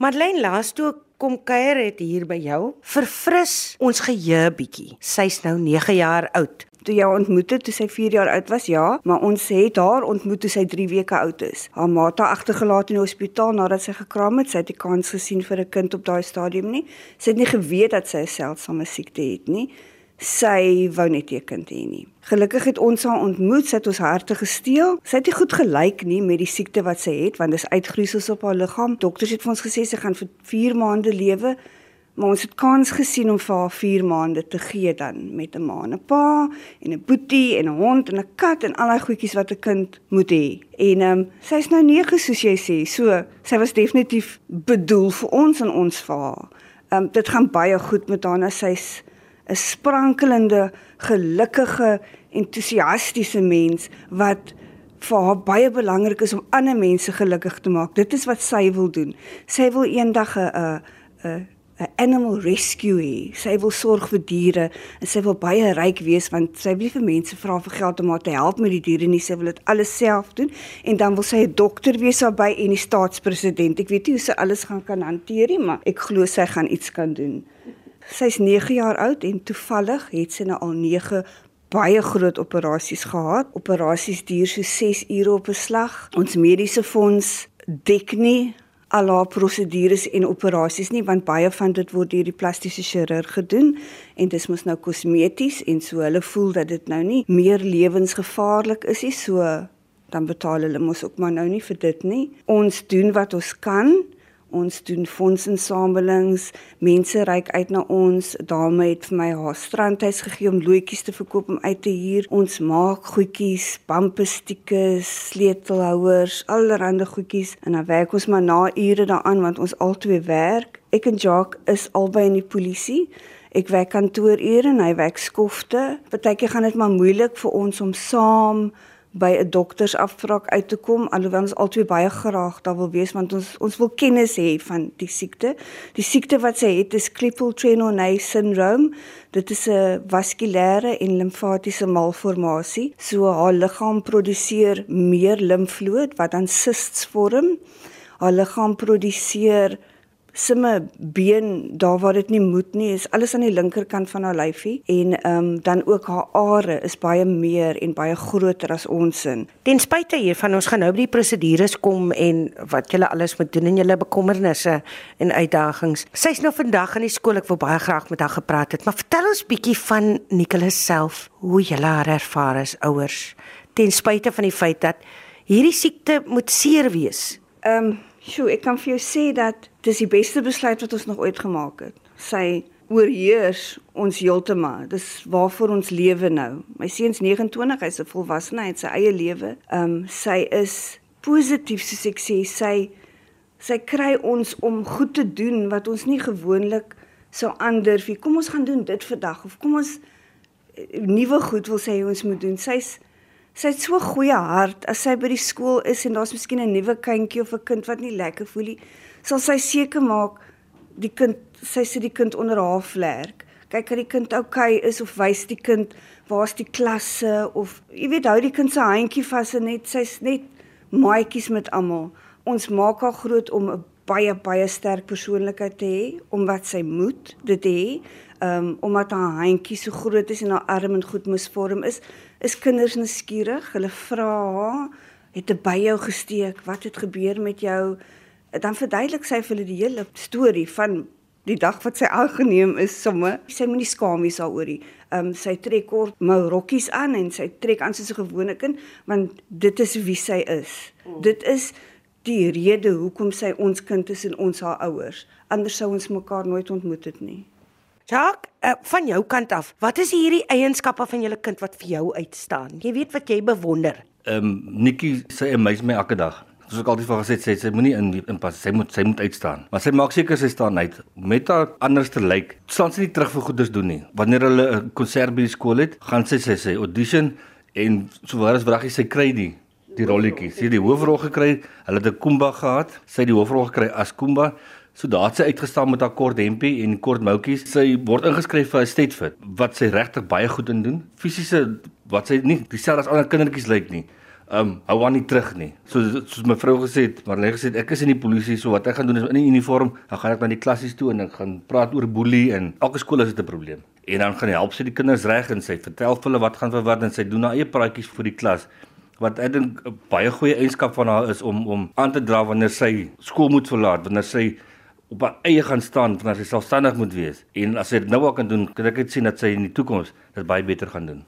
Madeleine laas toe kom kuier het hier by jou. Verfris ons geheue bietjie. Sy's nou 9 jaar oud. Toe jy ontmoet het toe sy 4 jaar oud was, ja, maar ons het haar ontmoet toe sy 3 weke oud is. Haar ma het haar agtergelaat in die hospitaal nadat sy gekraam het. Sy het nie kans gesien vir 'n kind op daai stadium nie. Sy het nie geweet dat sy 'n seldsame siekte het nie sy wou net 'n kind hê nie. Gelukkig het ons haar ontmoet, sy het ons harte gesteel. Sy het nie goed gelyk nie met die siekte wat sy het, want dis uitgroeisels op haar liggaam. Dokters het vir ons gesê sy gaan vir 4 maande lewe, maar ons het kans gesien om vir haar 4 maande te gee dan met 'n ma en 'n pa en 'n boetie en 'n hond en 'n kat en al daai goedjies wat 'n kind moet hê. En ehm um, sy's nou 9 soos jy sê. So, sy was definitief bedoel vir ons en ons vir haar. Ehm um, dit gaan baie goed met haar. Nou sy's 'n sprankelende, gelukkige, entoesiastiese mens wat vir haar baie belangrik is om ander mense gelukkig te maak. Dit is wat sy wil doen. Sy wil eendag 'n 'n 'n animal rescue hê. Sy wil sorg vir diere en sy wil baie ryk wees want sy wil nie vir mense vra vir geld om haar te help met die diere nie. Sy wil dit alles self doen en dan wil sy 'n dokter wees daarbey en die staatspresident. Ek weet nie hoe sy alles gaan kan hanteer nie, maar ek glo sy gaan iets kan doen. Sy's 9 jaar oud en toevallig het sy nou al 9 baie groot operasies gehad. Operasies duur so 6 ure op 'n slag. Ons mediese fonds dek nie al haar prosedures en operasies nie want baie van dit word deur die plastiese chirurg gedoen en dit mos nou kosmeties en so hulle voel dat dit nou nie meer lewensgevaarlik is nie so dan betaal hulle mos ook maar nou nie vir dit nie. Ons doen wat ons kan Ons doen fondsinsamelings, mense reik uit na ons. Dame het vir my haar strandhuis gegee om loetjies te verkoop om uit te huur. Ons maak goedjies, bamperstikke, sleutelhouers, allerlei goedjies en dan werk ons maar na ure daaraan want ons albei werk. Ek en Jacques is albei in die polisie. Ek werk kantoorure en hy werk skofte. Partykeer gaan dit maar moeilik vir ons om saam by 'n doktersafspraak uit te kom alhoewel ons albei baie graag daar wil wees want ons ons wil kennis hê van die siekte. Die siekte wat sy het is Klippel-Trenaunay syndroom. Dit is 'n vaskulêre en limfatiese malformasie. So haar liggaam produseer meer limfvloed wat dan cysts vorm. Haar liggaam produseer simme been daar waar dit nie moet nie is alles aan die linkerkant van haar lyfie en ehm um, dan ook haar are is baie meer en baie groter as ons in. Ten spyte hiervan ons gaan nou by die prosedures kom en wat julle alles moet doen en julle bekommernisse en uitdagings. Sy's nou vandag in die skool ek wil baie graag met haar gepraat het, maar vertel ons bietjie van Nicholas self, hoe julle haar ervaar as ouers ten spyte van die feit dat hierdie siekte moet seer wees. Ehm um, Sjoe, ek kan vir jou sê dat dis die beste besluit wat ons nog ooit gemaak het. Sy oorheers ons heeltemal. Dis waarvoor ons lewe nou. My seuns 29, hy's 'n volwassene, hy het sy eie lewe. Ehm um, sy is positief soos ek sê. Sy sy kry ons om goed te doen wat ons nie gewoonlik sou aandurf nie. Kom ons gaan doen dit vandag of kom ons eh, nuwe goed wil sê ons moet doen. Sy's Sy het so goeie hart as sy by die skool is en daar's miskien 'n nuwe kindjie of 'n kind wat nie lekker voel nie, sal sy seker maak die kind sy sit die kind onder haar vlerk. Kyk dat die kind oukei okay is of wys die kind waar's die klasse of jy weet hou die kind se handjie vas en net sy's net maatjies met almal. Ons maak haar groot om 'n baie baie sterk persoonlikheid te hê om wat sy moet dit hê um, omdat haar handjie so groot is en haar arm en goed misvorm is, is kinders nuuskierig. Hulle vra haar, het 'n by jou gesteek, wat het gebeur met jou? Dan verduidelik sy vir hulle die hele storie van die dag wat sy aangeneem is somme. Sy moenie skaam wees daaroor nie. Um sy trek kort mou rokkies aan en sy trek aan soos 'n gewone kind want dit is wie sy is. Mm. Dit is die rede hoekom sy ons kind is en ons haar ouers. Anders sou ons mekaar nooit ontmoet het nie. Jacques, uh, van jou kant af, wat is hierdie eienskappe van julle kind wat vir jou uitstaan? Jy weet wat jy bewonder. Ehm um, Nikki sê my my elke dag. Soos ek altyd vir gesê het, sy, sy moenie in in pas, sy moet sy moet uitstaan. Maar sy maak seker sy staan uit met haar anderste lyk. Staan sy nie terug vir goeders doen nie. Wanneer hulle 'n konsert by die skool het, gaan sy sy sy audition en sowaar as wraggie sy kry die die rolletjies. Sy het die hoofrol gekry. Hulle het 'n Kumba gehad. Sy het die hoofrol gekry as Kumba. So daar het sy uitgestaan met haar kort hempie en kort moutjies. Sy word ingeskryf vir 'n Stetfit wat sy regtig baie goed in doen. Fisiese wat sy nie dieselfde as ander kindertjies lyk nie. um hou aan nie terug nie. So soos my vrou gesê het, maar hulle gesê ek is in die polisie, so wat ek gaan doen is in die uniform, dan gaan ek na die klassies toe en ek gaan praat oor boelie en elke skool is dit 'n probleem. En dan gaan help sy die kinders reg en sy vertel vir hulle wat gaan vir wat en sy doen haar eie praatjies vir die klas wat ek dink 'n baie goeie eienskap van haar is om om aan te dra wanneer sy skool moet verlaat, wanneer sy op haar eie gaan staan, wanneer sy selfstandig moet wees. En as sy dit nou al kan doen, kan ek dit sien dat sy in die toekoms dit baie beter gaan doen.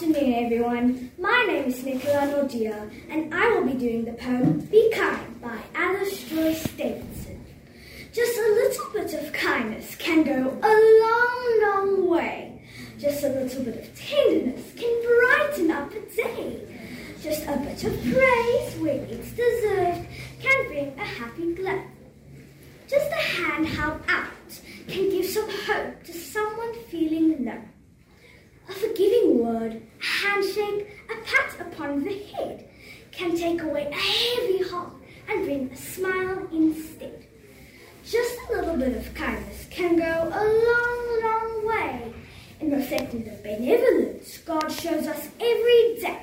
afternoon, everyone. My name is Nicola Nordia, and I will be doing the poem Be Kind by Alice Joyce Davidson. Just a little bit of kindness can go a long, little bit of tenderness can brighten up a day. Just a bit of praise when it's deserved can bring a happy glow. Just a hand held out can give some hope to someone feeling low. A forgiving word, a handshake, a pat upon the head can take away a heavy heart and bring a smile instead. Just a little bit of kindness can go a long, long way in reflecting the benevolence God shows us every day.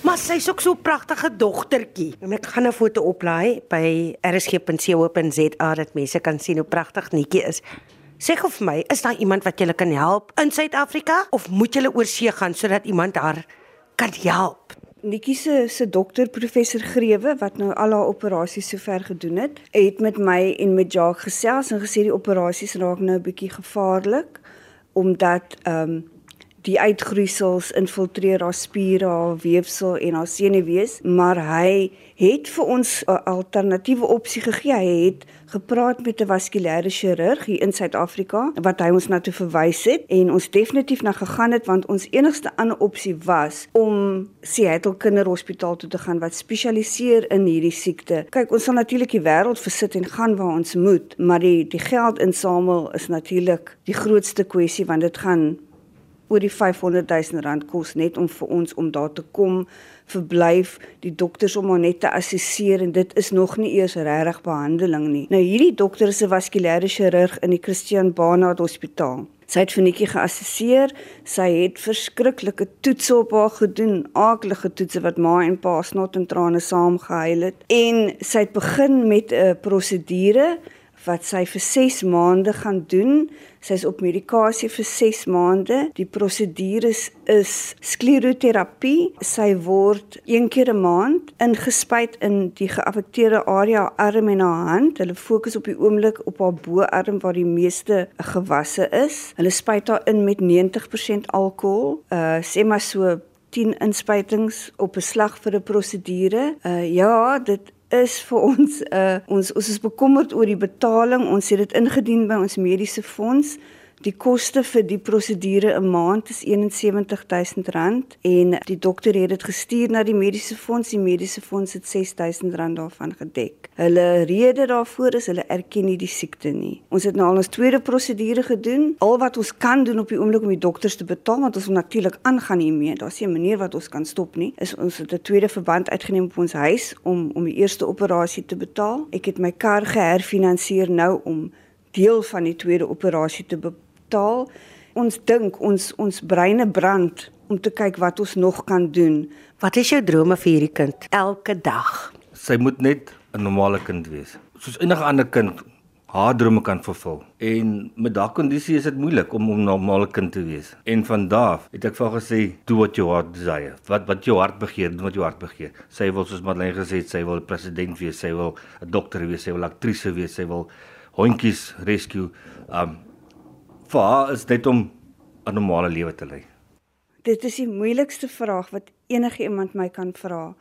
Maar sy's ook so 'n pragtige dogtertjie. En ek gaan 'n foto oplaai by rsg.co.za dat mense kan sien hoe pragtig Netjie is. Sê gou vir my, is daar iemand wat julle kan help in Suid-Afrika of moet julle oor see gaan sodat iemand haar kan help? Nikkie se se dokter professor Grewe wat nou al haar operasies sover gedoen het, het met my en met Jacques gesels en gesê die operasies raak nou 'n bietjie gevaarlik omdat ehm um, die uitgroeisels infiltreer haar spiere, haar weefsel en haar senuwees, maar hy het vir ons 'n alternatiewe opsie gegee. Hy het gepraat met 'n vaskulêre chirurg hier in Suid-Afrika wat hy ons na toe verwys het en ons definitief na gegaan het want ons enigste ander opsie was om Seattle Kinderhospitaal toe te gaan wat spesialiseer in hierdie siekte. Kyk, ons sal natuurlik die wêreld versit en gaan waar ons moet, maar die die geld insamel is natuurlik die grootste kwessie want dit gaan oor die 500 000 rand kos net om vir ons om daar te kom verblyf die dokters om hom net te assesseer en dit is nog nie eers regtig behandeling nie. Nou hierdie dokter is 'n vaskulêre chirurg in die Christian Barnard Hospitaal. Sy het vir Nikki geassesseer. Sy het verskriklike toetse op haar gedoen, aaklige toetse wat ma en pa snot en trane saam gehuil het. En sy het begin met 'n prosedure wat sy vir 6 maande gaan doen. Sy's op medikasie vir 6 maande. Die prosedure is, is skleroterapie. Sy word een keer 'n maand ingespuit in die geaffekteerde area arm en haar hand. Hulle fokus op die oomblik op haar boarm waar die meeste gewasse is. Hulle spuit haar in met 90% alkohol. Uh sê maar so 10 inspuitings op 'n slag vir 'n prosedure. Uh ja, dit is vir ons uh ons ons is bekommerd oor die betaling. Ons het dit ingedien by ons mediese fonds. Die koste vir die prosedure 'n maand is R71000 en die dokter het dit gestuur na die mediese fonds. Die mediese fonds het R6000 daarvan gedek. Hulle rede daarvoor is hulle erken nie die siekte nie. Ons het nou al ons tweede prosedure gedoen. Al wat ons kan doen op die oomblik om die dokters te betaal, want ons moet natuurlik aangaan hiermee. Daar's nie 'n manier wat ons kan stop nie. Is ons het 'n tweede verband uitgeneem op ons huis om om die eerste operasie te betaal. Ek het my kar geherfinansier nou om deel van die tweede operasie te betaal taal. Ons dink ons ons breine brand om te kyk wat ons nog kan doen. Wat is jou drome vir hierdie kind elke dag? Sy moet net 'n normale kind wees. Soos enige ander kind haar drome kan vervul. En met daardie kondisie is dit moeilik om 'n normale kind te wees. En vandaag het ek vir haar gesê, "Do what your heart desire." Wat wat jou hart begeer, doen wat jou hart begeer. Sy wil soos Madeleine gesê het, sy wil president wees, sy wil 'n dokter wees, sy wil aktrise wees, sy wil hondjies rescue. Um vir haar is net om 'n normale lewe te lei? Dit is die moeilikste vraag wat enige iemand my kan vra.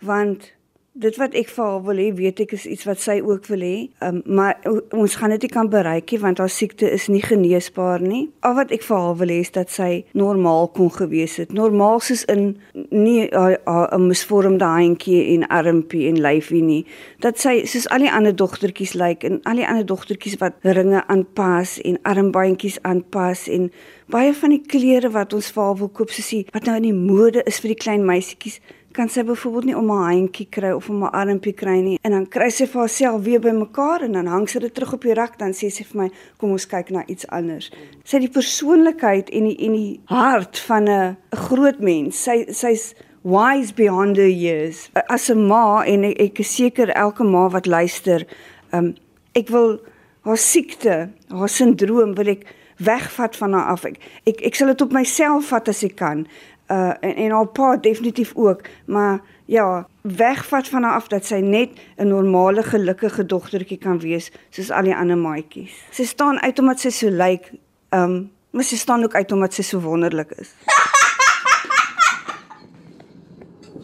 Want dit wat ek vir haar wil hê, weet ek is iets wat sy ook wil hê. Um, maar ons gaan dit nie kan bereik nie want haar siekte is nie geneesbaar nie. Al wat ek vir haar wil hê is dat sy normaal kon gewees het. Normaal soos in nie 'n misvormde handjie en armpie en lyfie nie. Dat sy soos al die ander dogtertjies lyk like, en al die ander dogtertjies wat ringe aanpas en armbandjies aanpas en baie van die klere wat ons vir haar wil koop soos die wat nou in die mode is vir die klein meisietjies kan sy byvoorbeeld nie om haar handjie kry of om haar armpie kry nie en dan kry sy vir haarself weer bymekaar en dan hang sy dit terug op die rak dan sê sy vir my kom ons kyk na iets anders. Sy het die persoonlikheid en die en die hart van 'n groot mens. Sy sy's wise beyond her years. As 'n ma en ek is seker elke ma wat luister, um, ek wil haar siekte, haar sindroom wil ek wegvat van haar af. Ek ek, ek sal dit op myself vat as ek kan. Uh en en haar pa definitief ook, maar ja, wegvat van haar af dat sy net 'n normale gelukkige dogtertjie kan wees soos al die ander maatjies. Sy staan uit omdat sy so lyk, um maar sy staan ook uit omdat sy so wonderlik is.